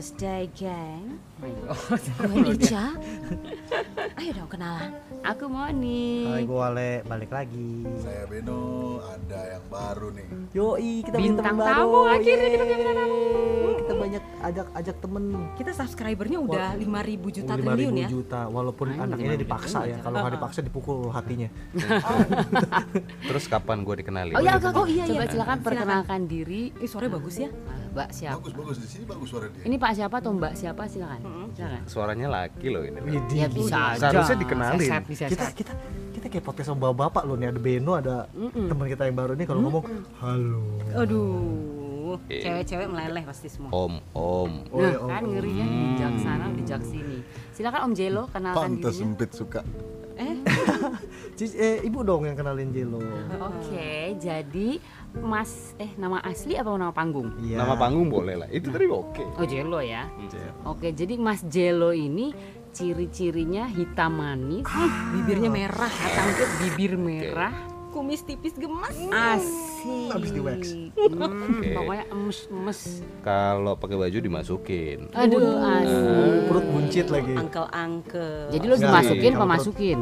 Thursday, gang. Oh. Ayo dong kenalan. Aku Moni. Hai, gue Wale, balik lagi. Saya Beno, ada yang baru nih. Yoi, kita Bintang punya teman tamu, baru. akhirnya kita punya Yeay. Kita banyak ajak ajak temen. Kita subscribernya udah 5000 juta Oh, triliun 5.000 ya. juta, walaupun Ayo, anak ini dipaksa ya. Kalau nggak dipaksa dipukul hatinya. Terus kapan gue dikenalin? Oh iya, aku, Oh, iya, coba iya. silakan Silakan. perkenalkan diri. Ih, suaranya bagus ya. Mbak siapa? Bagus bagus di sini bagus suara dia. Ini Pak siapa atau Mbak siapa silakan. Silakan. Suaranya laki loh ini. Ya bisa aja. Seharusnya dikenalin. Seset, bisa Kita kita kita kayak podcast sama bapak-bapak loh nih ada Beno ada teman kita yang baru nih kalau ngomong halo. Aduh, cewek-cewek meleleh pasti semua. Om, om. Oh, Nah, ya, oh. kan ngerinya bijak sana bijak sini. Silakan Om Jelo kenalkan Pantas dirinya. sempit suka. Cici- eh, ibu dong yang kenalin Jelo. Oke, jadi Mas eh nama asli apa nama panggung? Iya. Nama panggung boleh lah. Itu tadi oke. Oh Jelo ya. Oke, jadi Mas Jelo ini ciri-cirinya hitam manis, Bibirnya merah, cantik bibir merah, kumis tipis gemas. asik. Habis di wax. Hmm, Oke. Pokoknya emes-emes. Kalau pakai baju dimasukin. Aduh, asik. Perut buncit lagi. Angkel-angkel. Jadi lo Enggak, dimasukin apa masukin?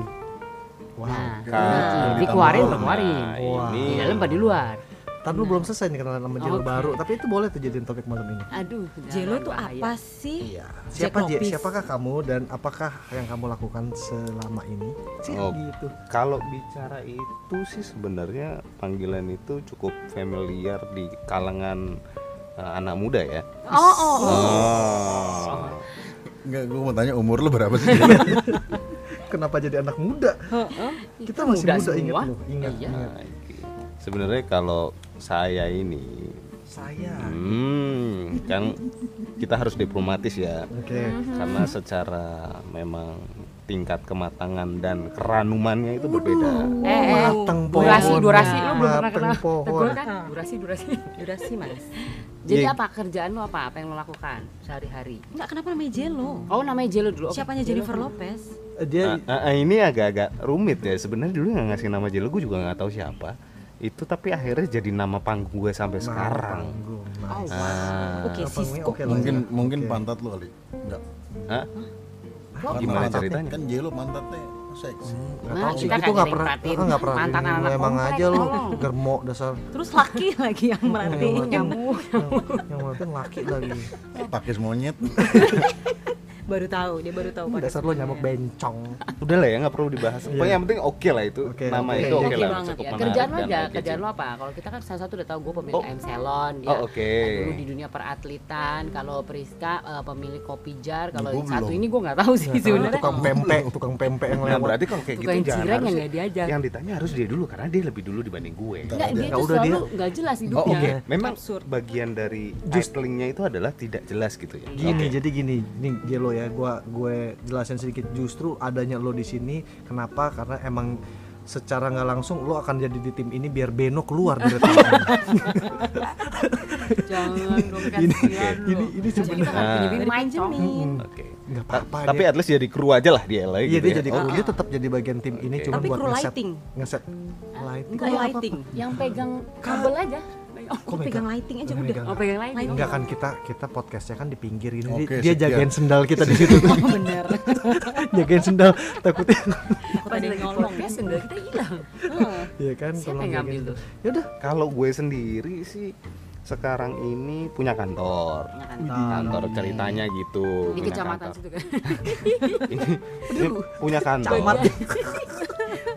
Wow. Nah, dikeluarin Ditambah. apa keluarin? Nah, Wah. Di dalam apa di luar? Tapi lu belum selesai nih kenalan sama Jelo Oke. baru, tapi itu boleh tuh jadiin topik malam ini. Aduh, Jelo tuh bahaya. apa sih? Iya. Siapa? Lopez. Siapakah kamu dan apakah yang kamu lakukan selama ini? Sih Oh. gitu. Kalau bicara itu sih sebenarnya panggilan itu cukup familiar di kalangan eh, anak muda ya. Oh, oh, oh. Oh. Enggak, gue mau tanya umur lu berapa sih? Kenapa jadi anak muda? Kita masih muda muda, ingat lu, ingat, Iya. Nah, gitu. Sebenarnya kalau saya ini Saya. Hmm, kan kita harus diplomatis ya. Oke. Karena secara memang tingkat kematangan dan keranumannya itu berbeda. Eh, eh, Mateng durasi, pohon. durasi lu belum pernah Mateng kenal. pohon. Tegur kan? Durasi, durasi. Durasi mas. Jadi apa kerjaan lu apa? Apa yang lo lakukan sehari-hari? Enggak kenapa namanya Jelo? Oh, namanya Jelo dulu. Siapanya Jelo. Jennifer Lopez? Dia Ah, ah, ini agak-agak rumit ya. Sebenarnya dulu nggak ngasih nama Jelo, gue juga nggak tahu siapa. Itu tapi akhirnya jadi nama panggung gue sampai sekarang. panggung. Oh, Nice. Ah. Oke, namanya? Sisko. Oke lah. mungkin Oke. mungkin pantat lu kali. Enggak. Hah? Karena Gimana pantat- ceritanya? Kan Jelo pantatnya seksi. Nggak Nah, kita itu nggak pernah, yang ah, nggak pernah. mantan anak emang aja lu germo dasar. Terus laki lagi yang merhatiin Yang nyamuk. yang penting laki lagi. Pakai monyet. Baru tahu, dia baru tahu pada Dasar lu nyamuk bencong. Udah lah ya nggak perlu dibahas. Pokoknya yang penting oke lah itu. Oke, nama oke. itu oke Oke lah. banget cukup ya. menarik Kerjaan lo aja, kerjaan lo apa? Kalau kita kan salah satu udah tahu gue pemilik Oh. ayam salon ya. Oh, oke. Dulu di dunia peratletan, kalau Priska eh, pemilik kopi jar, kalau yang satu belum. ini gue nggak tahu sih sebenarnya. tukang pempek, tukang pempek yang Nah lewat. berarti kalau kayak gitu Tukang jangan cireng harus yang nggak diajak. Yang ditanya harus dia dulu karena dia lebih dulu dibanding gue. Enggak, dia Ya tuh udah, selalu dia- nggak jelas Oh hidupnya. oke, memang bagian dari titlingnya itu adalah tidak jelas gitu ya. Gini, jadi gini, nih Jelo ya, gua gue jelasin sedikit. Justru adanya lo di sini, kenapa? Karena emang secara nggak langsung lo akan jadi di tim ini biar Beno keluar dari tim ini. Jangan dong ini, ini, sebenarnya Ah. cong. Oke. nggak apa-apa. Tapi dia. at least jadi kru aja lah dia Iya gitu dia ya. jadi Oh, kru, dia tetap jadi bagian tim ini cuma buat ngeset, lighting. ngeset lighting. Kru lighting. Yang pegang kabel aja. Oh, Kok pegang megang? lighting aja udah. Oh, pegang lighting. Enggak kan kita kita podcastnya kan di pinggir ini Oke, dia sekian. jagain sendal kita di situ tuh. Oh, bener. jagain sendal takutnya Takut ada yang nyolong. podcast sendal kita hilang. ya kan tolong jagain ngambil sendal. tuh? Ya udah Kalau gue sendiri sih sekarang ini punya kantor. Punya Kantor ceritanya gitu. Di punya kecamatan kantor. situ kan. ini, ini punya kantor. camat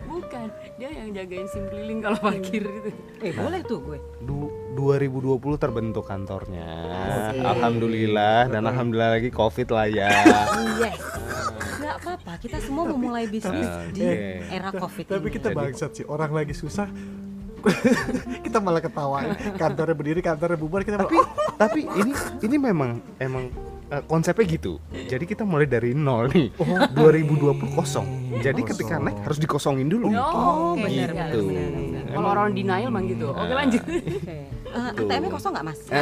Bukan, dia yang jagain sim keliling kalau parkir gitu. Eh, boleh tuh gue. Du- 2020 terbentuk kantornya. Asik. Alhamdulillah dan alhamdulillah lagi Covid lah ya. Yes. Nggak apa-apa, kita semua memulai bisnis Oke. di era Covid tapi ini. kita bangsat sih orang lagi susah kita malah ketawain kantornya berdiri kantornya bubar kita tapi tapi ini ini memang emang eh, konsepnya gitu. Jadi kita mulai dari nol nih. 2020 kosong. Jadi ketika Kosong. naik harus dikosongin dulu. Oh, Oke, benar benar, benar, gitu. Kalau orang denial mah gitu. Oke lanjut. Eh, ATM-nya kosong nggak mas? Eh,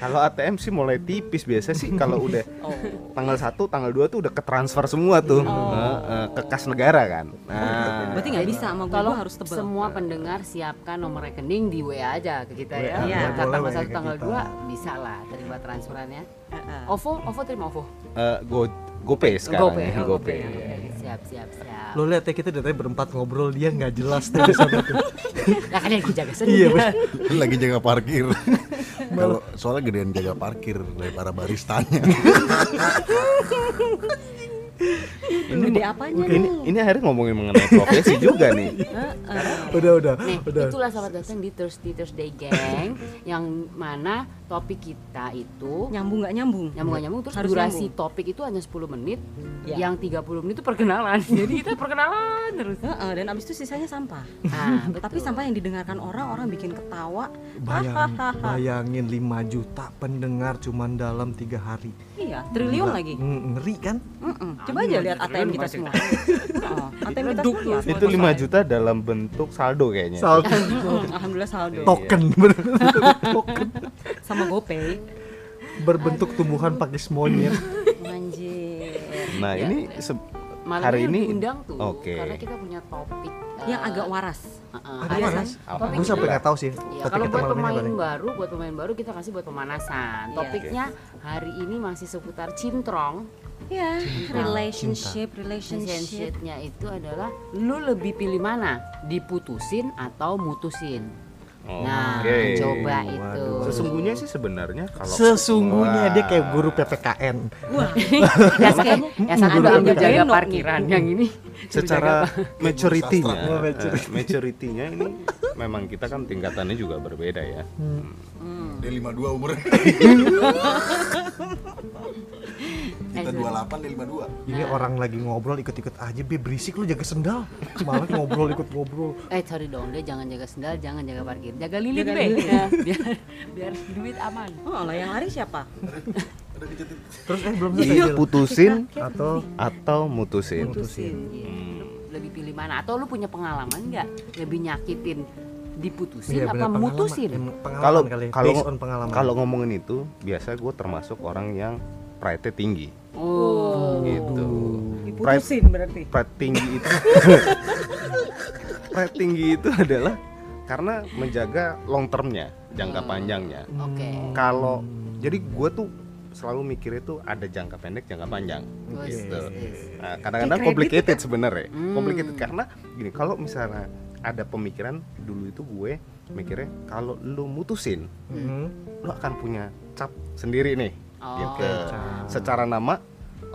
kalau ATM sih mulai tipis biasa sih kalau udah Oh. tanggal 1, tanggal 2 tuh udah ke transfer semua tuh Eh, eh, ke kas negara kan. Nah, Berarti nggak bisa sama Kalau gua harus tebel. semua pendengar siapkan nomor rekening di WA aja ke kita ya. Iya. Boleh tanggal WA 1 ke tanggal kita. 2 bisa lah terima transferannya. Heeh. OVO, OVO terima OVO. eh, Go GoPay sekarang. GoPay, ya, oh, GoPay. GoPay. Siap, siap, siap. Lo lihat ya kita dari tadi berempat ngobrol dia nggak jelas tuh di sana tuh. Lah kan yang jaga Iya, sendiri. bener. lagi jaga parkir kalau soalnya gedean jaga parkir daripada baristanya Ini gede apanya Ini nih? ini akhirnya ngomongin mengenai profesi juga nih. Udah udah Nih, udah. itulah sahabat datang di Thursday Thursday Gang yang mana topik kita itu Nyambung nggak nyambung? nyambung gak nyambung terus Harus durasi nyambung. topik itu hanya 10 menit Ya. yang 30 menit itu perkenalan jadi kita perkenalan terus Heeh, dan abis itu sisanya sampah. nah Tapi sampah yang didengarkan orang, orang bikin ketawa. Bayang, bayangin 5 juta pendengar cuman dalam tiga hari. Iya, triliun lagi. ng- Ngeri kan? Mm-mm. Coba aja lihat ATM kita semua. Oh, ATM kita semua. Itu 5 juta dalam bentuk saldo kayaknya. Saldo Alhamdulillah saldo. token bener. token Sama GoPay. berbentuk tumbuhan pakis monyet. Anjir. Nah, Ya. ini se- malam hari ini diundang tuh Oke. karena kita punya topik Yang agak waras. ada mana? sih. Apa? Topik Gue sampai nggak tahu sih. Iya, kalau kita buat pemain baru, buat pemain baru kita kasih buat pemanasan. Iya. Topiknya hari ini masih seputar cintrong. Ya, relationship, relationship. Relationship-nya itu adalah lu lebih pilih mana? Diputusin atau mutusin? Oh, nah, oke. coba itu. Sesungguhnya sih sebenarnya kalau Sesungguhnya Wah. dia kayak guru PPKN. ya, kayak, ya Ada ambil jaga parkiran yang ini secara maturity-nya. Oh, eh, maturity-nya ini memang kita kan tingkatannya juga berbeda ya. dia 52 umurnya kita 28 dia 52 Ini orang lagi ngobrol ikut-ikut aja, be berisik lu jaga sendal. Malah ngobrol ikut ngobrol. Eh sorry dong, dia jangan jaga sendal, jangan jaga parkir, jaga lilin Jaga be, lilin. Ya, biar biar duit aman. Oh, lah yang lari siapa? Terus eh belum selesai Jel. Putusin atau atau mutusin. Putusin. Iya. Lu Lebih pilih mana? Atau lu punya pengalaman nggak? Lebih nyakitin diputusin Iya, apa bener, mutusin? Kalau pengalaman. kalau ngomongin itu biasa gue termasuk orang yang pride tinggi Oh, gitu. Diputusin berarti. Pride tinggi itu pride tinggi itu adalah karena menjaga long termnya, jangka panjangnya. oke. Kalau jadi gue tuh selalu mikir itu ada jangka pendek, jangka panjang. Wes, Gitu. Nah, kadang-kadang complicated sebenarnya. Complicated karena gini, kalau misalnya ada pemikiran dulu itu gue mikirnya kalau lu mutusin, Mhm. lu akan punya cap sendiri nih. Oh. Gitu. Secara nama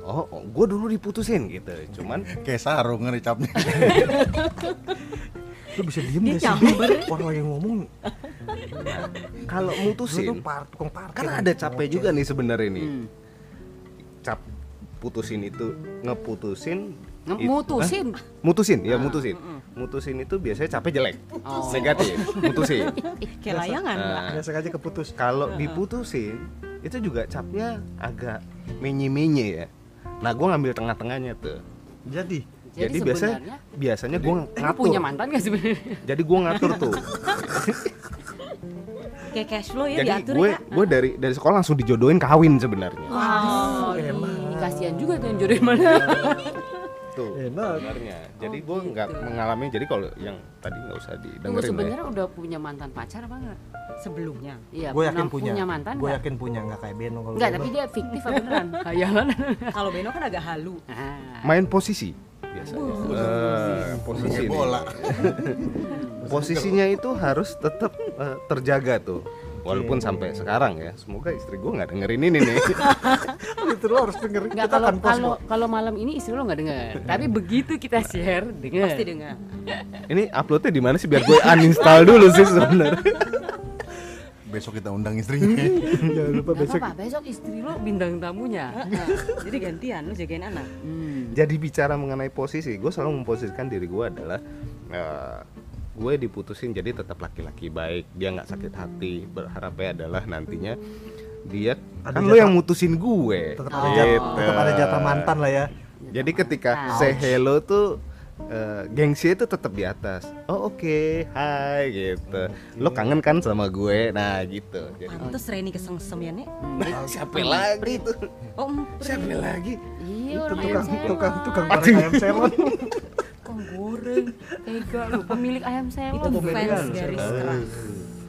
Oh, gue dulu diputusin gitu. Cuman kayak sarung kan capnya Lu bisa diem Dia gak sih? Orang lagi ngomong, kalau mutusin, par tukang parkir. kan ada capek juga nih sebenarnya nih. Hmm. Cap putusin itu ngeputusin Nge- it- mutusin. Mutusin ya mutusin mutusin itu biasanya capek jelek Oh. negatif mutusin Kayak layangan, Mbak. Nah, Biasa aja keputus. kalau diputusin itu juga capnya agak menye-menye ya nah gue ngambil tengah-tengahnya tuh Jadi, Jadi, jadi, biasanya biasanya gue ngatur punya mantan gak sebenarnya? jadi gue ngatur tuh Kayak cash flow ya jadi diatur gue ya. gue dari dari sekolah langsung dijodohin kawin sebenarnya Oh, emang. ih, kasihan juga tuh yang jodohin mana. tuh Enak. sebenarnya jadi Oh, gue nggak gitu. mengalami jadi kalau yang tadi nggak usah didengerin ya sebenarnya udah punya mantan pacar apa enggak? Sebelumnya. Iya, gue yakin pernah punya. mantan Gue nggak? yakin punya nggak kayak Beno kalau Enggak, Beno. tapi dia fiktif apa beneran? Hayalan. Kalau Beno kan agak halu. Ah. main posisi biasanya Eh, posisi bola posisinya itu harus tetap eh, terjaga tuh walaupun sampai sekarang ya semoga istri gue nggak dengerin ini nih itu lo harus dengerin. Enggak Kita kalau kalau kalau malam ini istri lo nggak dengar. Tapi begitu kita share dengar. Pasti dengar. ini uploadnya di mana sih biar gue uninstall dulu sih sebenarnya besok kita undang istrinya Jangan lupa Nggak besok. apa-apa, besok istri lo bintang tamunya. Jadi gantian lu jagain anak. Hmm. jadi bicara mengenai posisi gue selalu memposisikan diri gue adalah eh, gue diputusin jadi tetap laki-laki baik dia nggak sakit hati berharapnya adalah nantinya dia Ada kan lo yang mutusin gue Tetap ada jatah, Gitu. tetap ada jatah mantan lah ya. Jadi ketika Ouch. say hello tuh eh, gengsi itu tetap di atas. Oh oke, hai gitu. Lo kangen kan sama gue? Nah gitu. Jadi Pantes Reni kesengsem ya nek siapa lagi tuh? Oh. Siapa lagi? Iya tukang tukang tukang ayam selon Tukang goreng. Tega lu pemilik ayam selon. Itu fans saya garis keras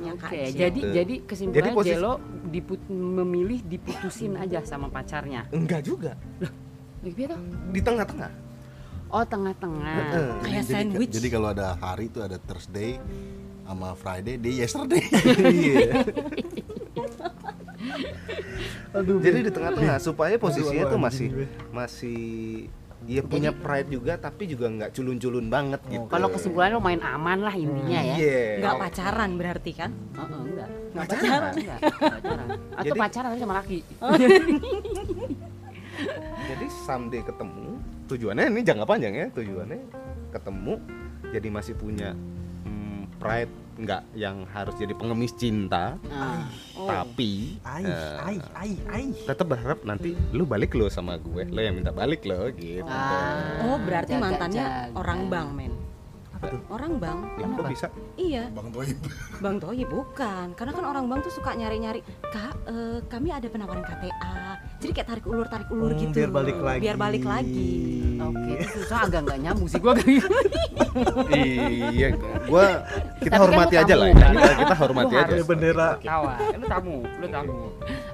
yang Oke, kacil. jadi Gitu. jadi kesimpulan Jadi posisi- Jelo diput- memilih diputusin aja sama pacarnya. Enggak juga. Gitu tuh. Di tengah-tengah. Oh, tengah-tengah. Heeh. kayak Jadi- sandwich Jadi kalau ada hari itu ada Thursday sama Friday, dia yesterday. Iya. aduh Jadi di tengah-tengah supaya posisinya tuh masih masih Iya punya pride juga tapi juga nggak culun-culun banget gitu. Kalau kesimpulannya lo main aman lah intinya ya. Iya. nggak pacaran berarti kan Heeh, enggak. Nggak pacaran. Enggak, enggak pacaran. Atau Jadi- pacaran tapi sama laki. Jadi someday ketemu tujuannya ini jangka panjang ya tujuannya ketemu jadi masih punya hmm, pride nggak yang harus jadi pengemis cinta. Oh. tapi ai eh, ai ai ai. tetap berharap nanti lu balik lo sama gue. Lo yang minta balik lo gitu. Ah, oh berarti jaga-jaga. mantannya orang bank men orang bank ya kok bisa? Iya. Bang Toib. Bang Toyi bukan, karena kan orang Bang tuh suka nyari-nyari, kak, eh, kami ada penawaran KTA, jadi kayak tarik ulur tarik ulur Hmm, gitu, biar balik lagi biar balik lagi. Oke, itu susah agak nggak nyambung sih gua. Iya gue kita Tapi kan hormati aja tamu lah ya. Kan? kita, kita hormati aja. bendera. Kawan, lu tamu, lu tamu.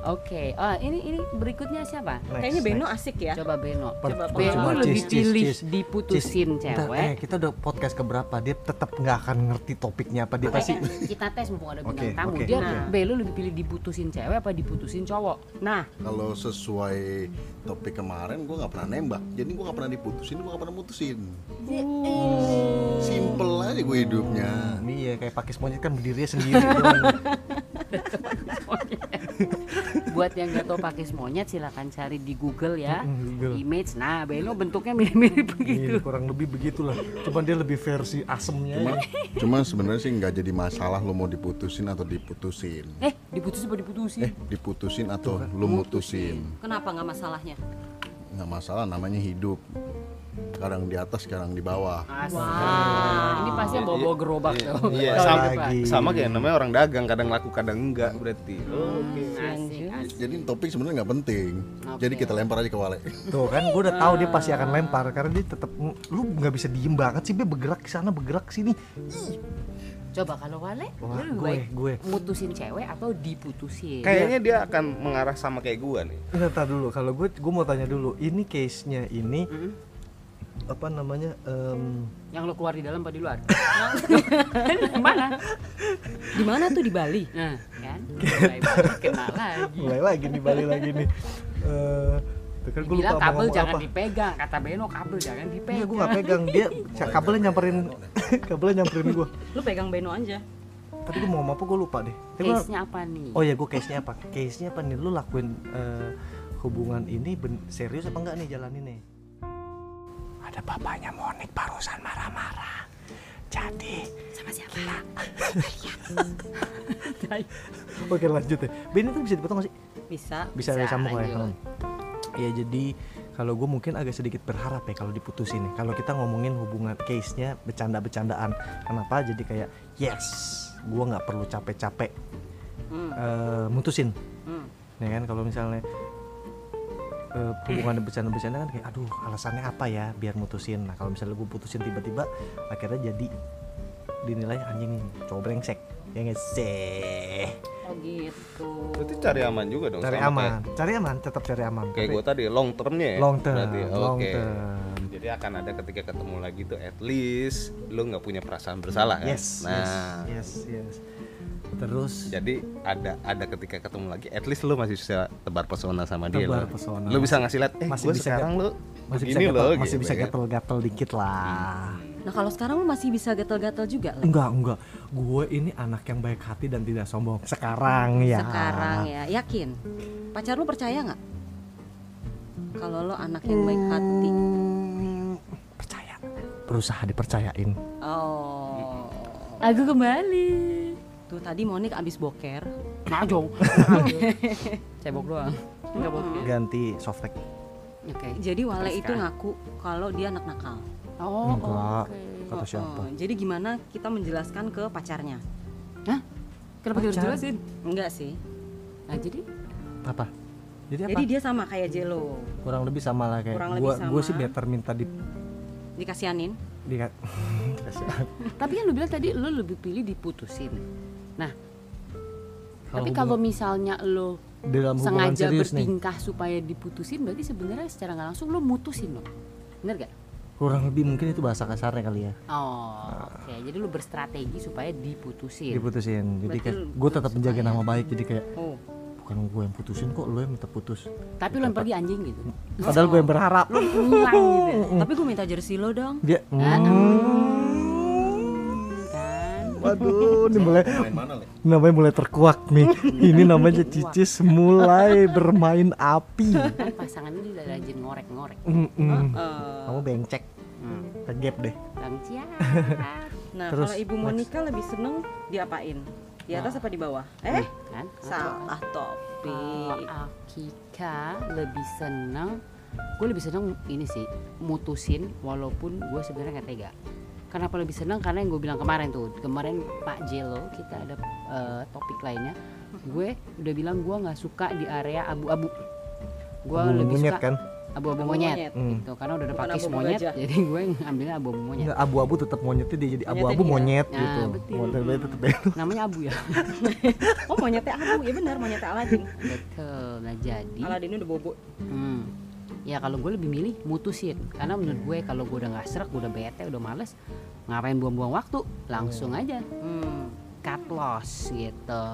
Oke, ah ini ini berikutnya siapa? Next, Kayaknya Beno next. asik ya. Coba Beno. Coba Beno coba, lebih pilih diputusin cewek. eh, kita udah podcast keberapa dia tetap nggak akan ngerti topiknya apa dia Oke, pasti kita tes mumpung ada bintang Oke, tamu. oke, Dia oke. Belo lebih pilih diputusin cewek apa diputusin cowok? Nah, Kalau sesuai topik kemarin, gue nggak pernah nembak. Jadi gue nggak pernah diputusin, gue nggak pernah mutusin. Simple aja gue hidupnya. iya kayak pakai monyet kan berdirinya sendiri. Buat yang nggak tahu pakai monyet silakan cari di Google ya. Google. Image. Nah, Beno bentuknya mirip-mirip begitu. Iya, kurang lebih begitulah cuman dia lebih versi asemnya Cuma, ya. cuma sebenarnya sih nggak jadi masalah lo mau diputusin atau diputusin. Eh, diputusin apa diputusin? Eh, diputusin atau lo mutusin. kenapa nggak masalahnya? Nggak masalah, namanya hidup. Kadang di atas, kadang di bawah. Wow. Ini pasti yang bawa-bawa gerobak tuh. Iya, Tahun sama, lagi. sama kayak namanya orang dagang kadang laku kadang enggak berarti oke Asik, asik. Jadi topik sebenarnya nggak penting. Jadi kita lempar aja ke Wale. tuh kan gue udah tahu dia pasti akan lempar karena dia tetap lu nggak bisa diem banget sih dia bergerak ke sana bergerak ke sini Coba kalau Wale, Wah, lu gue, baik gue. mutusin cewek atau diputusin? kayaknya dia akan mengarah sama kayak gua nih Nggak tahu dulu kalau gue gue mau tanya dulu ini case nya ini Mm-mm. Apa namanya em, Yang lo keluar di dalam apa di luar? Mana? Di mana tuh di Bali? Nah, kan? Mulai banget kena lagi. mulai lagi nih balik lagi nih Eh, tuh kan gue lupa kabel ngomong jangan apa dipegang, kata Beno kabel jangan dipegang. Iya gue gak pegang dia kabelnya nyamperin kabelnya nyamperin gue Lu pegang Beno aja. tapi gue mau ngomong apa gue lupa deh Tapi gua- Case-nya apa nih? oh ya gue case nya apa case nya apa nih lu lakuin eh, hubungan ini ben- serius apa enggak nih jalanin nih ada bapaknya Monik barusan marah-marah. Jadi Sama siapa? oke lanjut ya Ben itu bisa dipotong gak sih? Bisa. bisa, Bisa, sambung ya? Lanjut. ya jadi kalau gue mungkin agak sedikit berharap ya kalau diputusin kalau kita ngomongin hubungan case nya bercanda-bercandaan. Kenapa? Jadi kayak yes gue nggak perlu capek-capek Hmm. eh, mutusin. Hmm. ya kan? Kalau misalnya eh, hubungan bercanda-bercanda kan kayak aduh alasannya apa ya biar mutusin? Nah kalau misalnya gue putusin tiba-tiba akhirnya jadi dinilai anjing cowok brengsek. Ya nggak sih? Oh gitu. berarti cari aman juga dong cari aman. cari aman tetap cari aman. Kayak, kayak Tapi gue tadi long termnya ya? Long term berarti long term. Jadi akan ada ketika ketemu lagi tuh at least lu nggak punya perasaan bersalah kan? Yes nah. yes yes yes terus jadi ada ada ketika ketemu lagi at least lu masih bisa tebar pesona sama dia Tebar pesona. lu bisa ngasih lihat eh Masih gue bisa sekarang lu masih bisa gatel, loh masih gitu bisa kan. gatel-gatel dikit lah Nah kalau sekarang lu masih bisa gatel-gatel juga Le? enggak enggak gue ini anak yang baik hati dan tidak sombong sekarang ya Sekarang ya, yakin? Pacar lu percaya nggak? Kalau lo anak yang baik hati. Hmm, percaya berusaha dipercayain Oh. Aku kembali. Tuh tadi Monik abis boker. Najong. Cebok doang. Enggak bohong. ganti softtek Oke. Jadi Wale Terus itu ngaku kalau dia anak nakal. Oh, Enggak. oke. Kata Oh, siapa? oh. Jadi gimana kita menjelaskan ke pacarnya? Hah? Kenapa harus jelasin? Enggak sih. Nah, jadi Apa? Jadi apa? Jadi dia sama kayak Jelo, kurang lebih sama lah kayak Kurang lebih gua gua sama. sih better minta di dikasianin. di tapi kan lu bilang tadi lu lebih pilih diputusin. Nah, Kalau tapi kalau misalnya lu dalam sengaja serius nih bertingkah supaya diputusin berarti sebenarnya secara nggak langsung lu mutusin loh. Bener gak? kurang lebih mungkin itu bahasa kasarnya kali ya Oh, oke. Jadi lu berstrategi supaya diputusin. diputusin jadi Berarti kayak gue tetap menjaga nama baik jadi kayak Oh, bukan gue yang putusin kok lu yang minta putus Tapi lu yang pergi anjing gitu. padahal gue yang berharap pulang gitu. ya. tapi gue minta jersey lo dong. dia kan. Waduh ini mulai Main mana le? namanya mulai terkuak nih ini namanya Cicis mulai bermain api Kan pasangan ini udah rajin ngorek-ngorek. Kamu bencek Hmm. deh Bang Cia. nah, Terus, kalau Ibu. Monica lebih seneng diapain? Di atas apa di bawah? Eh, kan? salah Kalau topik. Akika lebih seneng gue lebih seneng ini sih mutusin walaupun gue sebenarnya nggak tega kenapa lebih seneng karena yang gue bilang kemarin tuh kemarin Pak Jelo kita ada eh, topik lainnya gue udah bilang gue nggak suka di area abu-abu gue Abu lebih monyet suka kan abu-abu Abu monyet, monyet. Hmm. gitu karena udah ada pakis monyet gajah. jadi gue ngambilnya abu-abu monyet Nggak, abu-abu tetap monyetnya dia jadi abu-abu monyet Nah, gitu betul. Monyetnya tetap beda. namanya abu ya Oh, monyetnya Abu, ya benar, monyetnya Aladin. betul nah jadi Aladin udah bobo. Hmm. Ya kalau gue lebih milih mutusin karena menurut gue kalau gue udah nggak serak, gue udah bete, udah males, ngapain buang-buang waktu, langsung aja Hmm. cut loss gitu.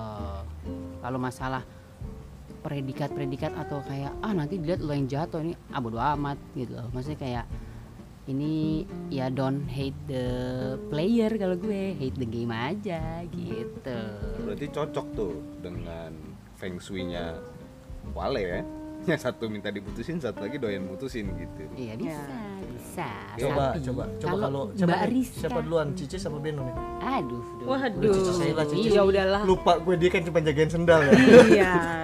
Kalau masalah predikat-predikat atau kayak ah nanti dilihat lo yang jatuh ini ah bodo amat gitu loh. Maksudnya kayak ini ya don't hate the player kalau gue hate the game aja gitu. Berarti cocok tuh dengan feng shui-nya Wale ya. Yang satu minta diputusin, satu lagi doyan mutusin gitu. Iya bisa, Ya. bisa. coba Tapi coba coba kalau kalau siapa, Mbak? Rizka, siapa duluan Cicis apa Beno nih Aduh, duh. Waduh. Udah, Cicis aja lah, Cicis. Ya udahlah. lupa gue dia kan cuma jagain sendal ya Iya.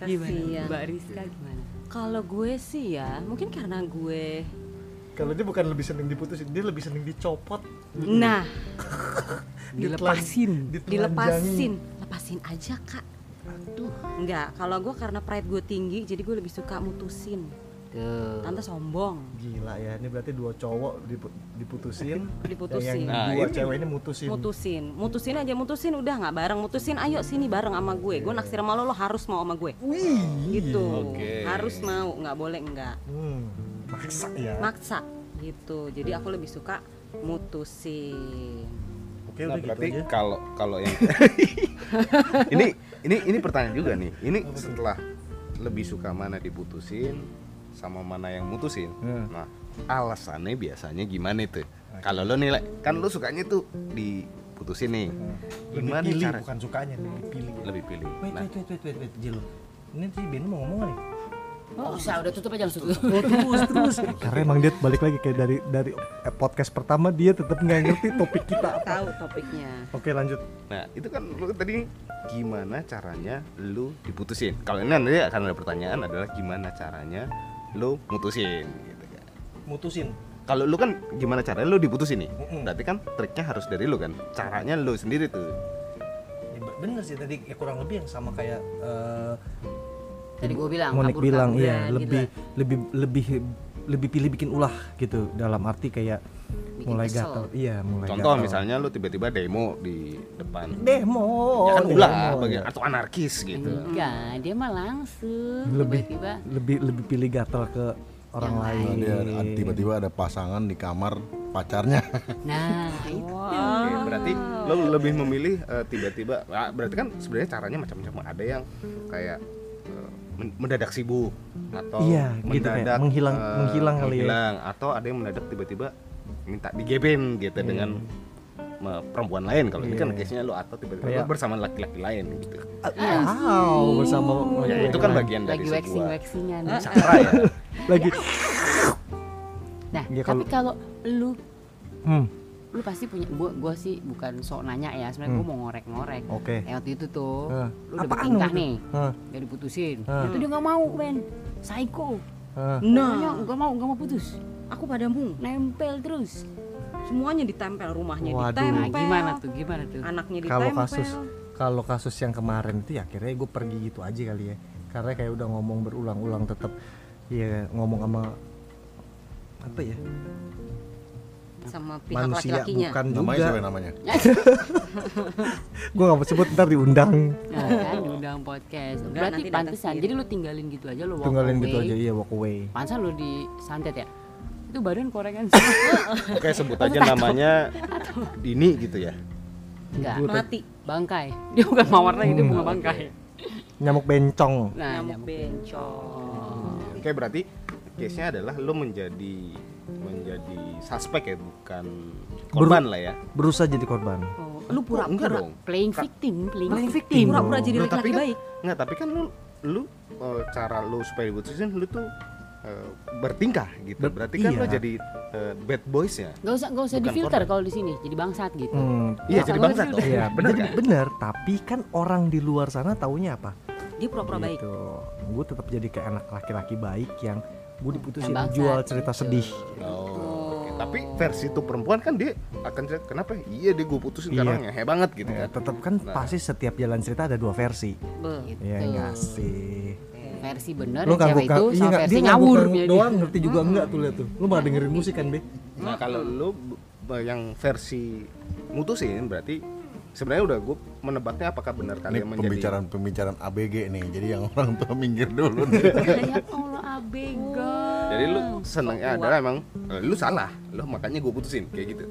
Gimana? Mbak Rizka gimana? Kalau gue sih ya, mungkin karena gue kalau dia bukan lebih seneng diputusin dia lebih seneng dicopot nah, Dilepasin. ditelanjangi. dilepasin. Lepasin aja, Kak. Aduh, enggak. Kalau gue karena pride gue tinggi, jadi gue lebih suka mutusin. Tuh. Tante sombong. gila ya ini berarti dua cowok dipu- diputusin. Diputusin. yang Nah, dua ini- cewek ini mutusin. Mutusin, mutusin aja mutusin udah nggak bareng. Mutusin ayo sini bareng sama gue. Gue naksir sama lo lo harus mau sama gue. Wih. Gitu. Oke. harus mau nggak boleh enggak hmm, maksa ya. Maksa gitu. Jadi aku lebih suka mutusin oke Nah, gitu berarti aja kalau kalau yang ini ini ini pertanyaan juga nih. Ini setelah lebih suka mana diputusin sama mana yang mutusin. Hmm. Nah, alasannya biasanya gimana itu? Kalau lo nilai kan lo sukanya tuh diputusin nih. lebih Gimana pilih cara bukan sukanya lebih pilih lebih pilih? wait Nah, wait wait wait wait wait ini si Ben mau ngomong nih Oh, usah udah tutup aja langsung tutup. Oh, terus terus karena emang dia balik lagi kayak dari dari eh, podcast pertama dia tetap nggak ngerti topik kita apa tahu topiknya oke lanjut Nah, itu kan lu tadi gimana caranya lu diputusin? Kalau ini nanti akan ada pertanyaan adalah gimana caranya lu mutusin gitu kan. mutusin Kalau lu kan gimana caranya lu diputusin nih? Mm-mm. Berarti kan triknya harus dari lu kan. Caranya lu sendiri tuh. Ya, be- bener sih tadi ya kurang lebih yang sama kayak eh, Tadi gue bilang Monik kabur-kaburan bilang iya gitu lebih lah. lebih lebih lebih pilih bikin ulah gitu dalam arti kayak Bikin mulai kesel. gatel iya mulai Contoh gatel. misalnya lu tiba-tiba demo di depan. demo ya kan demo, ulah ya. bagian atau anarkis gitu. Enggak, dia mah langsung lebih tiba-tiba lebih lebih pilih gatel ke orang Yang lain Nah, dia tiba-tiba ada pasangan di kamar pacarnya Nah, itu. Oke, berarti lo lebih memilih eh, tiba-tiba ah, berarti kan sebenarnya caranya macam-macam ada yang kayak eh, mendadak sibuk atau Iya, gitu kayak mendadak menghilang- eh, menghilang kali ya. menghilang, atau ada yang mendadak tiba-tiba minta digeben gitu dengan me- perempuan lain kalau ini kan Iya. case-nya lo atau tiba-tiba lo bersama laki-laki lain gitu. Wow bersama ya, itu kan bagian dari Lagi waxing cara ya. Lagi. Nah, Ya, tapi kalau lu hmm, lu pasti punya gua gua sih bukan sok nanya ya sebenarnya gua Hmm. mau ngorek-ngorek Oke. Kayak waktu itu tuh Hah. lu udah Apaan bertingkah nih Hah. gak diputusin Hah. itu dia nggak mau men psycho. Pokoknya Nah, nggak mau nggak mau putus aku padamu. nempel terus Semuanya ditempel, rumahnya Waduh. ditempel. nah gimana tuh gimana tuh Anaknya Kalau ditempel. kasus kalau kasus yang kemarin itu ya akhirnya gue pergi gitu aja kali ya. Karena kayak udah ngomong berulang-ulang tetap ya ngomong sama apa ya sama pihak manusia laki-lakinya. bukan Namanya juga siapa namanya? gue nggak mau sebut ntar diundang Nah, kan diundang podcast. Enggak, Berarti nanti pantesan. Jadi lu tinggalin gitu aja lu walk tinggalin away. gitu aja iya walk away Pantesan lu disantet ya? Itu badan korengan Oke sebut aja namanya Dini gitu ya. Enggak. Mati. Bangkai. Dia bukan mawar lagi, dia Hmm. bunga bangkai. nyamuk bencong Nah, Nyamuk nyamuk bencong. Oke berarti case-nya adalah lo menjadi menjadi suspek ya bukan korban lah ya. berusaha jadi korban Oh, lu Oh, pura-pura dong. Playing victim, playing, Playing victim. pura-pura jadi laki-laki kan- baik. Enggak, tapi kan lu lu eh, cara lu supaya diputusin lu tuh eh, bertingkah gitu. Ber- Berarti kan iya. lo jadi eh, bad boys ya. Gak usah, gak usah Bukan difilter kalau di sini, jadi bangsat gitu. hmm, Iya, jadi bangsat difilter? dong. Iya, bener kan? bener. Tapi kan orang di luar sana taunya apa? Dia pura-pura baik. Gitu. Gue tetap jadi kayak anak laki-laki baik yang gue diputusin bangsat, jual cerita gitu. sedih. Oh, oke. Tapi versi itu perempuan kan dia akan cerita kenapa? Iya dia gue putusin Iya. karena ngehe banget gitu Ya, kan. tetap kan Nah. pasti setiap jalan cerita ada dua versi. Gitu. Iya enggak sih. Versi bener Lu yang cewek itu iya sama versi dia ngawur doang ngerti juga enggak tuh lihat tuh. Lu malah dengerin musik kan, Be? Nah kalau lu yang versi mutusin berarti sebenarnya udah gue menebaknya apakah benar Ini kalian menjadi pembicaraan pembicaraan ABG nih. Jadi yang orang tua minggir dulu nih. Ya Allah abega. jadi lu senangnya adalah emang eh, lu salah, lu makanya gue putusin kayak gitu.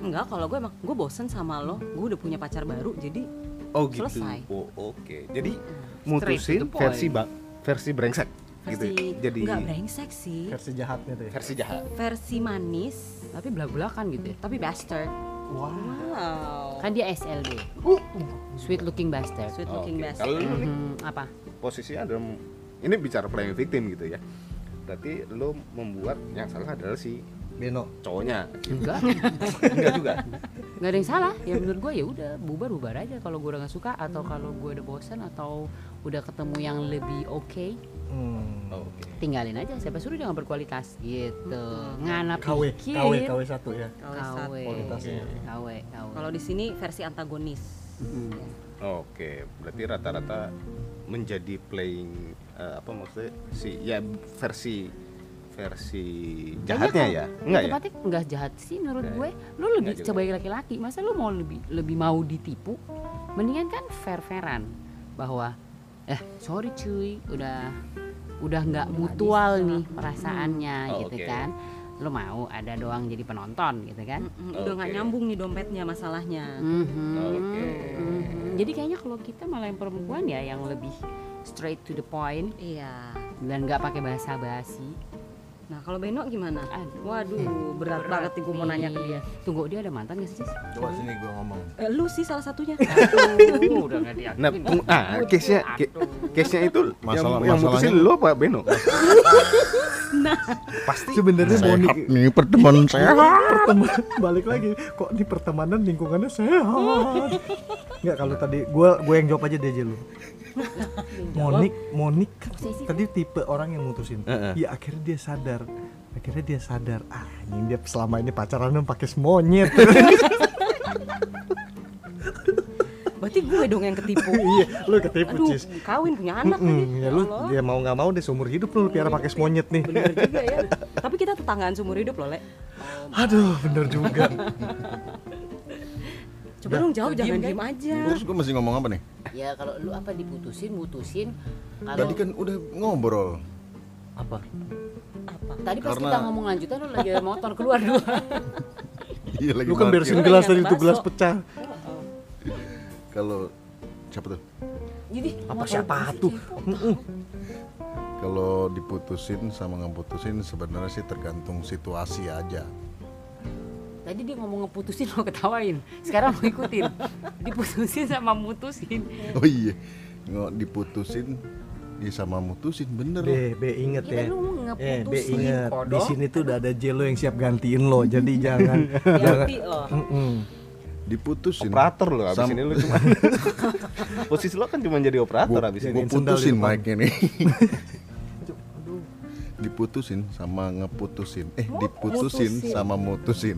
Enggak, kalau gue emang gue bosen sama lo. Gue udah punya pacar baru, jadi Oh gitu. Selesai. Oh oke. Jadi Straight mutusin versi ba- versi brengsek gitu. versi Jadi enggak brengsek sih. Versi jahatnya tuh ya. versi jahat. Versi manis, Tapi belak-belakan gitu ya. tapi bastard. Wow. Kan dia SLB. Sweet looking bastard. Sweet looking oke. bastard. Kalau lu nih Hmm, apa? posisinya adalah ini bicara playing victim gitu ya. Berarti lu membuat yang salah adalah si Beno. cowoknya. Enggak. Enggak juga. nggak ada yang salah ya menurut gue ya udah bubar bubar aja kalau gue udah nggak suka atau kalau gue udah bosan atau udah ketemu yang lebih oke Hmm. Oh, Oke. tinggalin aja siapa suruh dia nggak berkualitas gitu ngana KW, pikir KW, KW satu ya. KW satu. Kualitasnya. KW KW Kalau di sini versi antagonis. Mm. Oke, berarti rata-rata menjadi playing eh, apa maksudnya si ya versi versi jahatnya ya? Enggak ya? Tepatnya nggak jahat sih menurut Oke. gue lu lebih juga. sebagai laki-laki masa lu mau lebih lebih mau ditipu mendingan kan fair fairan bahwa eh sorry cuy udah udah nggak mutual nih perasaannya Oh, gitu oke. kan lu mau ada doang jadi penonton gitu kan Mm-mm, Udah nggak nyambung nih dompetnya masalahnya. Mhm. Oke. Mhm. Jadi kayaknya kalau kita malah yang perempuan ya yang lebih straight to the point Iya. dan nggak pakai bahasa basi. Nah kalau Beno gimana? Aduh. Waduh, berat, banget nih gue mau nanya ke dia. Tunggu dia ada mantan gak sih? Cis? Coba sini gua ngomong. Eh, lu sih salah satunya. Aduh, udah gak diakuin. Nah, ah, case-nya ca- case-nya itu Masalah- yang, yang mutusin lo apa Beno? Pasti sebenarnya Sehat nih pertemanan sehat. pertemanan balik lagi kok di pertemanan lingkungannya sehat nggak kalau tadi gue gue yang jawab aja deh aja lu Monik Monik kan tadi tipe orang yang mutusin Heeh. ya akhirnya dia sadar akhirnya dia sadar ah ini dia selama ini pacaran pakai semonyet Berarti gue dong yang ketipu. iya lu ketipu Aduh, cis kawin punya anak Mm-mm, lagi. ya lu dia mau nggak mau deh seumur hidup lu piara pakai semonyet nih Bener juga ya. Tapi kita tetanggaan seumur hidup loh, Le. aduh bener juga Coba dong jawab, jangan diem, diem aja. Terus gua mesti ngomong apa nih? Ya kalau lu apa diputusin, mutusin. Kalau Tadi kan udah ngobrol. apa Apa? tadi pas karena- kita ngomong lanjutan lu lagi ada motor keluar dua. Iya lagi lu kan parkir. beresin gelas tadi tuh gelas pecah Kalau siapa tuh? Jadi apa motor siapa gua tuh. Mm-mm. Kalau diputusin sama nggak putusin sebenarnya sih tergantung situasi aja. Tadi dia ngomong ngeputusin lo ketawain. Sekarang mau ikutin. Diputusin sama mutusin. Oh iya, nggak diputusin ya sama mutusin bener loh. Be, be inget Ya ya Eh, Be inget di sini tuh udah ada Jelo yang siap gantiin lo. Jadi jangan jangan. Mm-mm. diputusin operator lo abis Sam- ini lo cuma posisi lo kan cuma jadi operator abis ini gue putusin mic-nya nih diputusin sama ngeputusin eh diputusin mutusin. sama mutusin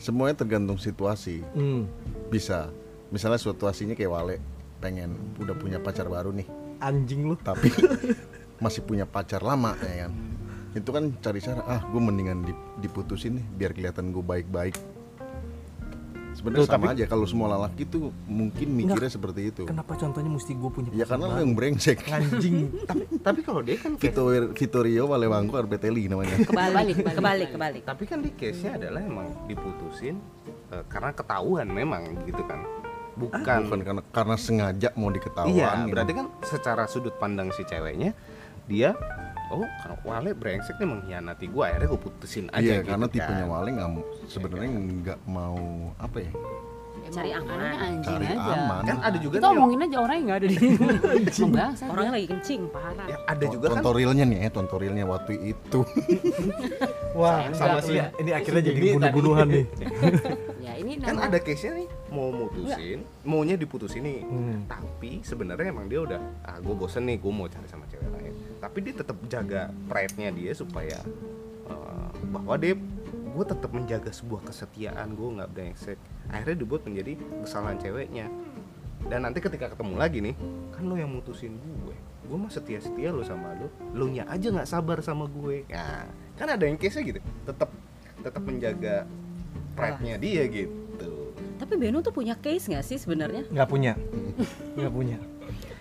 semuanya tergantung situasi Hmm. bisa misalnya situasinya kayak Wale pengen udah punya pacar baru nih Anjing lu. tapi masih punya pacar lama ya kan itu kan cari cara ah gue mendingan dip- diputusin nih biar kelihatan gue baik-baik sebenarnya sama tapi- aja kalau semua lelaki tuh mungkin mikirnya seperti itu Kenapa contohnya mesti gue punya ya karena lo yang brengsek anjing. tapi tapi kalau dia kan Vitor Vitorio Walewangko Arbeteli namanya Kebalik, Kebalik, kebalik, kebalik. kebalik. tapi kan di case nya adalah emang diputusin eh, karena ketahuan memang gitu kan bukan bukan karena karena sengaja mau diketahuan iya gitu. berarti kan secara sudut pandang si ceweknya dia oh karena Wale brengsek nih mengkhianati gue akhirnya gue putusin aja iya gitu karena kan. tipenya Wale nggak mau- sebenarnya nggak mau apa ya Cari aman. Anaknya anjing cari aja. aman kan ada juga Kita nih yang- omongin aja orang yang nggak ada di sini. Membangsa Orangnya lagi kencing. parah. ya, ada juga kan tontorilnya nih ya tontorilnya waktu itu Wah, sama enggak, si- ini, akhirnya jadi bunuh-bunuhan nih. Ya ini kan ada case nya nih mau mutusin maunya diputusin nih. Hmm. tapi sebenarnya emang dia udah ah gue bosen nih gue mau cari sama cewek lain. Tapi dia tetap jaga pride nya dia supaya eh, bahwa dia gue tetap menjaga sebuah kesetiaan gue nggak brengsek. Akhirnya dibuat menjadi kesalahan ceweknya. Dan nanti ketika ketemu lagi nih kan lo yang mutusin gue. Gue mah setia setia lo sama lo. Lo nya aja nggak sabar sama gue. Nah kan ada yang case nya gitu. Tetap tetap menjaga pride nya dia gitu Tapi Beno tuh punya case nggak sih sebenarnya? Nggak punya. Nggak punya.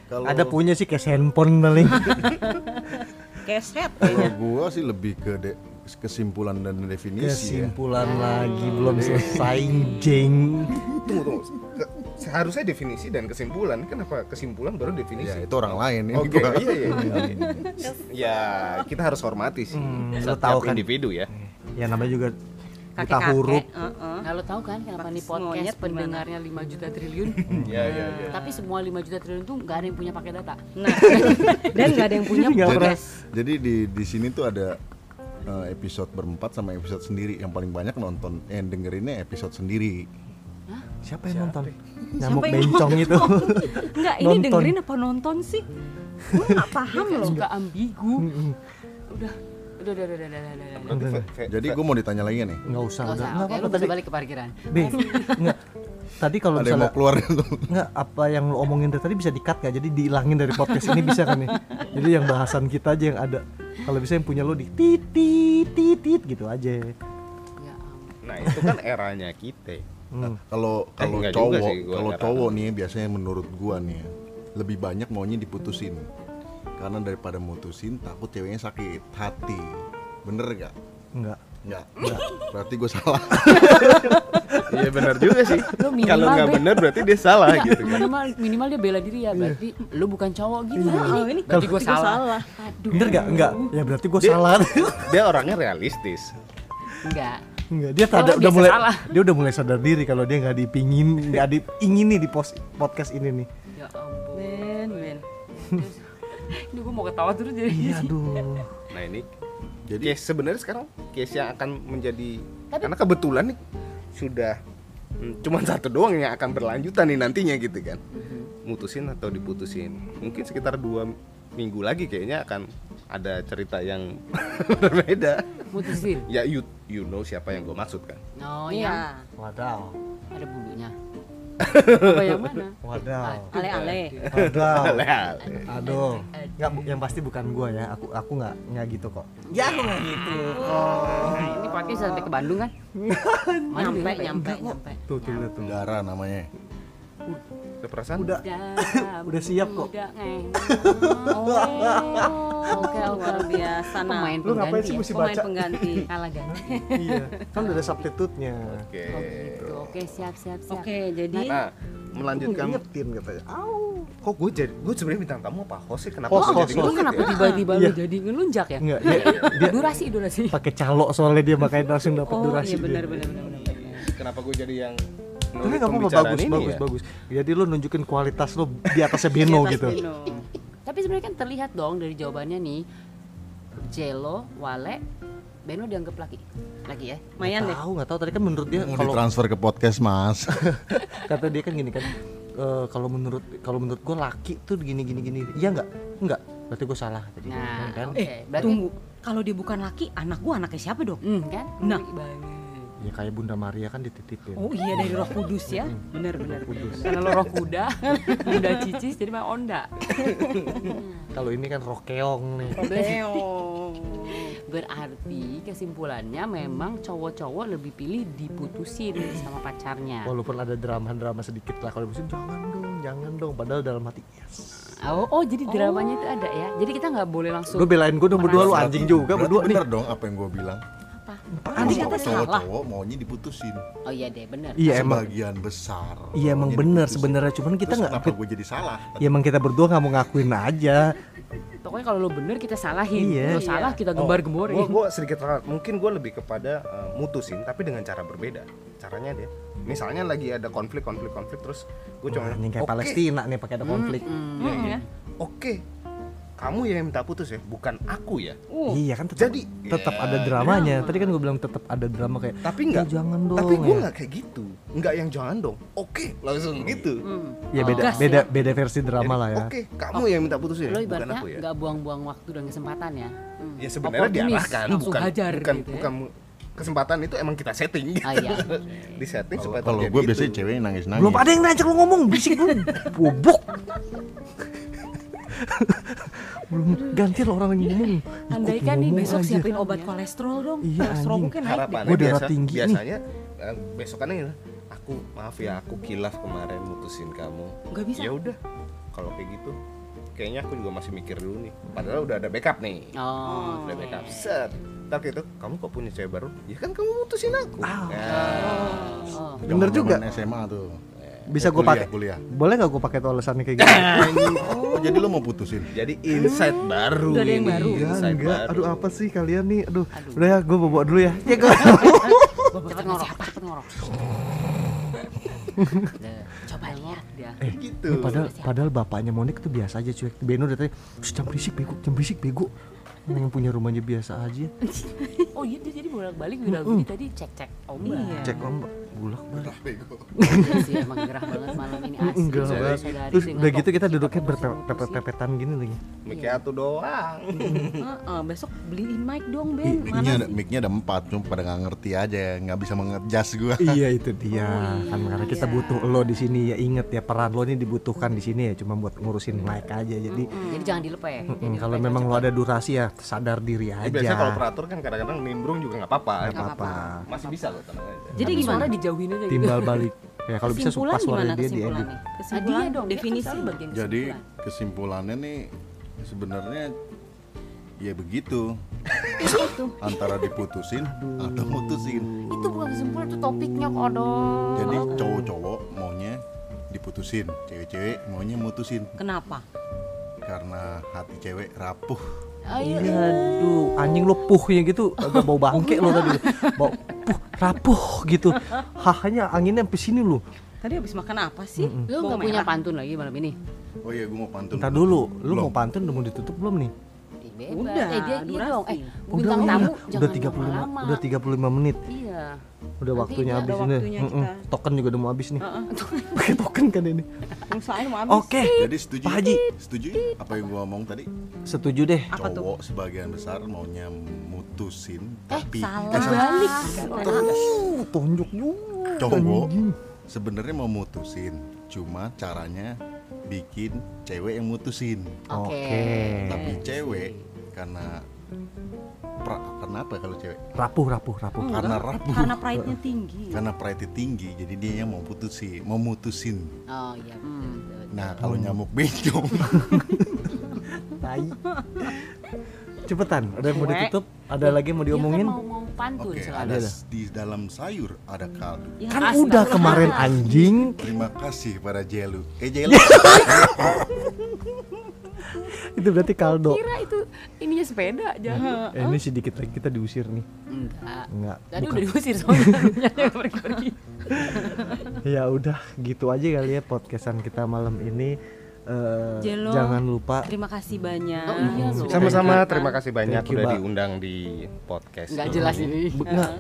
kalau Ada punya sih kayak handphone paling. Keset kalau kayaknya. gua sih lebih ke de- kesimpulan dan definisi ya Kesimpulan lagi belum selesai jeng. tunggu tunggu Ke- seharusnya definisi dan kesimpulan kenapa kesimpulan baru definisi ya itu orang lain ini oke gua- iya iya ya kita harus hormati sih Hmm, lo setiap tahu kan. individu ya Ya namanya juga kita Kakek-kakek. huruf. heeh. Nah, lo tahu kan kenapa nih podcast pendengarnya 5 juta triliun? iya iya iya Tapi semua 5 juta triliun tuh nggak ada yang punya pakai data. Nah, dan nggak ada yang punya Nggak jadi, jadi di di sini tuh ada eh, episode berempat sama episode sendiri yang paling banyak nonton yang dengerinnya episode sendiri Siapa yang nonton? Nyamuk yang bencong itu. Enggak, ini Nonton. dengerin apa nonton sih? Gue nggak paham loh. suka ambigu. Udah, udah, udah, udah, udah, udah, udah, jadi gue mau ditanya lagi nih Nggak usah. Nggak udah. usah, Nggak oke, apa-apa lu bisa tadi. balik ke parkiran. B, nggak. Tadi kalau misalnya mau keluar nggak apa yang lo omongin dari tadi bisa di-cut nggak? Jadi dihilangin dari podcast ini bisa kan nih? Jadi yang bahasan kita aja yang ada. Kalau bisa yang punya lo di titit titit gitu aja. Ya ampun. nah itu kan eranya kita Hmm. kalau Eh, kalau enggak juga cowok kalau cowok nih biasanya menurut gua nih lebih banyak maunya diputusin karena daripada mutusin takut ceweknya sakit hati bener gak Enggak. Enggak, berarti gue salah iya benar juga sih kalau nggak Be. benar berarti dia salah gitu kan Minimal, minimal dia bela diri ya, berarti lu bukan cowok gitu. Oh, ini berarti gue gua salah. Aduh. Bener gak? Enggak. Ya berarti gue salah. dia orangnya realistis Enggak. Enggak, dia tada, udah mulai salah. dia udah mulai sadar diri kalau dia nggak dipingin, nggak diingin nih di pos, podcast ini nih. Ya ampun. Ben, Ben. Ini gue mau ketawa terus jadi. Iya, aduh. nah ini jadi case sebenarnya sekarang case yang akan menjadi Tapi- karena kebetulan nih sudah hmm, cuman satu doang yang akan berlanjutan nih nantinya gitu kan mutusin atau diputusin mungkin sekitar dua minggu lagi kayaknya akan ada cerita yang berbeda Mutusin. ya you you know siapa yang gue maksud kan Oh yang Iya. Wadaw. ada bulunya. Apa yang mana? Wadaw. Ale-ale. Wadaw. Leal. Aduh. Nggak, bu- yang pasti bukan gua ya. Aku aku nggak nggak gitu kok. Ya aku nggak gitu. Nah, ini podcast sampai ke Bandung kan? Nyampe, nyampe, nyampe. Tuh tuh tuh. Dara namanya Ada perasaan Udah Udah, udah siap kok. udah. Oh, Oke, oke. luar biasa. Nah, Pemain Lu ngapain pengganti sih ya? mesti pemain baca? pengganti. Kalah ganti. iya. Kan udah ada substitute-nya. oke Oh gitu. Oke, siap, siap, siap. Oke, jadi nah melanjutkan Ngingetin katanya. Au. kok gue jadi gue sebenarnya bintang tamu apa host sih kenapa Host, gue host, jadi Lu host. kenapa ya? tiba-tiba Iya. lu jadi ngelunjak ya? Enggak, dia, dia Durasi, durasi. pakai calo soalnya dia makanya langsung dapat Oh, durasi. iya dia. benar benar benar benar. kenapa gue jadi yang Tapi nggak apa-apa bagus ini bagus ya? bagus. Jadi lu nunjukin kualitas lu di atasnya Beno Di atas gitu. Beno. Tapi sebenarnya kan terlihat dong dari jawabannya nih Jelo, Wale, Beno dianggap laki. Laki ya? Lumayan deh. tahu nggak tahu tadi kan menurut dia Mau kalau ditransfer ke podcast mas kata dia kan gini kan eh, kalau menurut kalau menurut gue laki tuh gini gini gini iya nggak nggak berarti gue salah tadi Nah, kan oke. Eh, Berarti tunggu. Kalau dia bukan laki, anak gua anaknya siapa dong? Hmm, kan? Nah. Banget. Ya kayak Bunda Maria kan dititipin Oh iya dari Roh Kudus ya. Benar benar. Kudus. Karena lo roh kuda, kuda cicis jadi mah onda. kalau ini kan rokeong nih Leong. Berarti kesimpulannya memang cowok-cowok lebih pilih diputusin sama pacarnya. walaupun ada drama-drama sedikit lah kalau musim jangan dong jangan dong padahal dalam hati yes Oh, oh jadi dramanya itu ada ya. Jadi kita nggak boleh langsung lu belain gue dong berdua lu anjing juga berdua nih bener dong apa yang gue bilang Nanti kata salah. cowok-cowok maunya diputusin Oh iya deh, bener. iya emang sebagian besar iya emang diputusin. sebenarnya cuman kita Terus nggak kenapa gue jadi salah ya emang kita berdua nggak mau ngakuin aja Pokoknya kalau lo bener kita salahin. Iya. Lo salah kita gembar-gemborin. Gue gue sedikit ralat. Mungkin gue lebih kepada eh, mutusin, tapi dengan cara berbeda. Caranya dia, misalnya lagi ada konflik, konflik, konflik, terus gue cuma, ini kayak "Oke, Palestina nih pakai ada konflik Hmm. Mm, ya. Oke, kamu yang minta putus ya, bukan aku ya. Uh, iya kan tetap, Jadi, tetap ya, ada dramanya tadi kan gue bilang tetap ada drama kayak Tapi "Ya, nggak, jangan dong tapi gue ya. nggak kayak gitu, nggak yang jangan dong. Oke, langsung gitu. Hmm. ya beda Gas beda ya. beda versi drama Jadi, lah ya Oke, kamu yang minta putus ya, Lo bukan aku ya. nggak buang-buang waktu dan kesempatan ya. Hmm. Ya sebenarnya Oportunis, diarahkan, bukan, hajar bukan, gitu ya. bukan kesempatan itu emang kita setting. Ah, iya. Di setting supaya kalau gue itu. biasanya cewek yang nangis nangis belum ada yang ngajak lu ngomong bisik lu bobok belum ganti lo orang yang ngomong Ikut Andaikan nih ngomong besok aja. siapin obat kolesterol dong. Iya, kolesterol anjing. mungkin naik harapannya Gua darah biasa, tinggi nih. biasanya eh, besokannya gini, aku maaf ya aku kilaf kemarin mutusin kamu Nggak bisa. ya udah kalau kayak gitu kayaknya aku juga masih mikir dulu nih padahal udah ada backup nih Oh, udah backup set ntar gitu kamu kok punya cewek baru ya kan kamu mutusin aku Ah. Nah, oh. Bener juga. SMA tuh bisa gue Kuliah, pakai kuliah boleh nggak gue pakai tuh alasannya kayak gitu oh jadi lo mau putusin jadi insight baru Udah ada yang ini, baru. Ya, insight enggak. baru Aduh apa sih kalian nih? Aduh. Aduh. Udah ya, gue bawa dulu ya. Ya gue. Cepet ngorok, cepet ngorok. Coba lihat dia. eh, gitu ini padahal padahal bapaknya Monik tuh biasa aja cuek. Beno udah tadi, "Shh, jangan berisik bego, jangan berisik bego. Yang punya rumahnya biasa aja. Oh iya dia jadi bolak-balik Wira Budi tadi cek-cek ombak. Iya. Cek ombak, bulak balik. Iya sih emang gerah banget malam ini asli. Enggak banget. Terus udah gitu kita duduknya berpepet-pepetan gini lagi. miknya tuh doang Heeh, besok beliin mic dong Ben. mic-nya ada mic-nya ada empat cuma pada nggak ngerti aja nggak bisa mengejas gue iya itu dia. Kan karena kita iya. butuh lo di sini ya inget ya peran lo ini dibutuhkan di sini ya cuma buat ngurusin mic aja. Jadi Jadi jangan dilepeh. mm, kalau memang lo ada durasi ya sadar diri Ya, aja. biasanya kalau peratur kan kadang-kadang nimbrung juga nggak apa-apa Nggak apa-apa. masih bisa loh tenang aja Jadi Tapi gimana? dijauhin aja gitu. Timbal balik. Ya kalau bisa Kesimpulan pas suara gimana dia diedit. kesimpulannya? Kesimpulan dia dong, kan definisi. bagian jadi kesimpulan. kesimpulannya nih sebenarnya ya begitu Itu. antara diputusin atau mutusin Itu bukan kesimpulan itu topiknya kodo. jadi cowok-cowok maunya diputusin cewek-cewek maunya mutusin Kenapa? karena hati cewek rapuh Ayo. Iya, aduh, anjing lo puhnya gitu, agak bau bangke lo tadi. Bau puh, rapuh gitu. Hahanya anginnya sampai sini lo. Tadi habis makan apa sih? Lu Bawang nggak punya pantun lagi malam ini? oh iya gue mau pantun Ntar dulu, lu Belum. mau pantun udah mau ditutup belum nih? Bebas. Udah, eh, dia, iya durasi. dong. Eh, Udah, bintang udah, tamu udah jangan 35 lama-lama. udah 35 menit. Iya. Udah Nanti waktunya udah habis ini. waktunya Mm-mm. kita. Token juga udah mau habis nih. Heeh. Pakai token kan ini. Usahain mau habis. Oke, jadi setuju Pak Haji. setuju apa yang gue ngomong tadi setuju deh. Apa tuh? cowok sebagian besar maunya mutusin tapi Salah. eh, Balik. Uh, tonjok juga. cowok sebenarnya mau mutusin cuma caranya bikin cewek yang mutusin Oke. Oke. tapi cewek karena pra- karena apa kalau cewek Rapuh, rapuh, rapuh. karena rapuh Karena pride-nya tinggi. karena pride tinggi jadi dia yang mau putusin mau mutusin Oh iya. betul. nah kalau nyamuk bencong Tai. Cepetan, ada yang mau ditutup? Ada lagi yang mau kan diomongin? mau mau pantun oke selalu. ada di dalam sayur ada kaldu Ya, Kan udah kemarin anjing. terima kasih pada Jelu eh Jelu Itu berarti kaldo. Kira itu ininya sepeda aja. Eh, ini sedikit lagi kita diusir nih. Enggak. Enggak. Tadi bukan. udah diusir soalnya pergi-pergi. ya udah gitu aja kali ya podcastan kita malam ini Eh, Jelo. jangan lupa Terima kasih banyak. Oh iya loh. Sama-sama, terima kasih banyak Thank you, udah diundang di podcast. Nggak jelas ini. Nggak.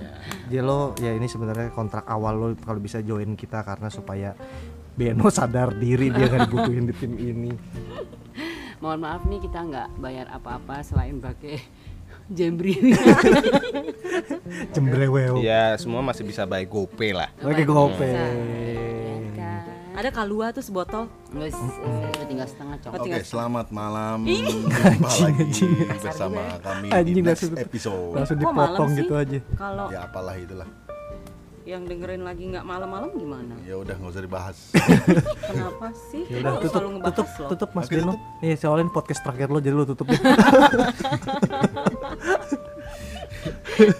Jelo ya ini sebenarnya kontrak awal lo kalau bisa join kita karena supaya Beno sadar diri dia nggak dibutuhin di tim ini. Mohon maaf nih kita nggak bayar apa-apa selain pakai jembri ini. Jembrewel. Ya, semua masih bisa by GoPay lah. Oke gope. Ya kan? Ada kalua tuh sebotol. Udah tinggal setengah cok. Oh, Oke, selamat malam. Jumpa lagi anjing. bersama kami Anjing di next langsung- episode. Langsung dipotong sih? gitu aja. Kalau Ya apalah itulah. Yang dengerin lagi nggak malam-malam gimana? Ya udah nggak usah dibahas. Kenapa sih? Ya udah tutup selalu ngebahas tutup loh? tutup Mas tutup. Nih soalnya ini podcast terakhir lo jadi lo tutup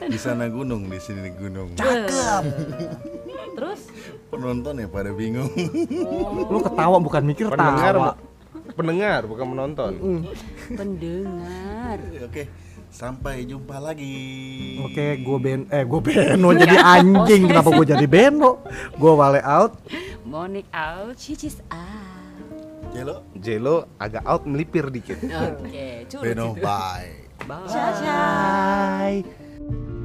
di sana gunung, di sini gunung. Cakep. Terus Penonton ya pada bingung. Lu ketawa bukan mikir Pendengar, tawa. pendengar bukan menonton. Pendengar. Oke, sampai jumpa lagi. Oke, gue Ben eh gue Beno jadi anjing. Kenapa gue jadi Beno? Gue wale out. Monik out. cicis ah. Jelo, Jelo agak out melipir dikit. Oke, curut Beno, itu. bye. Bye. Ciao. Bye.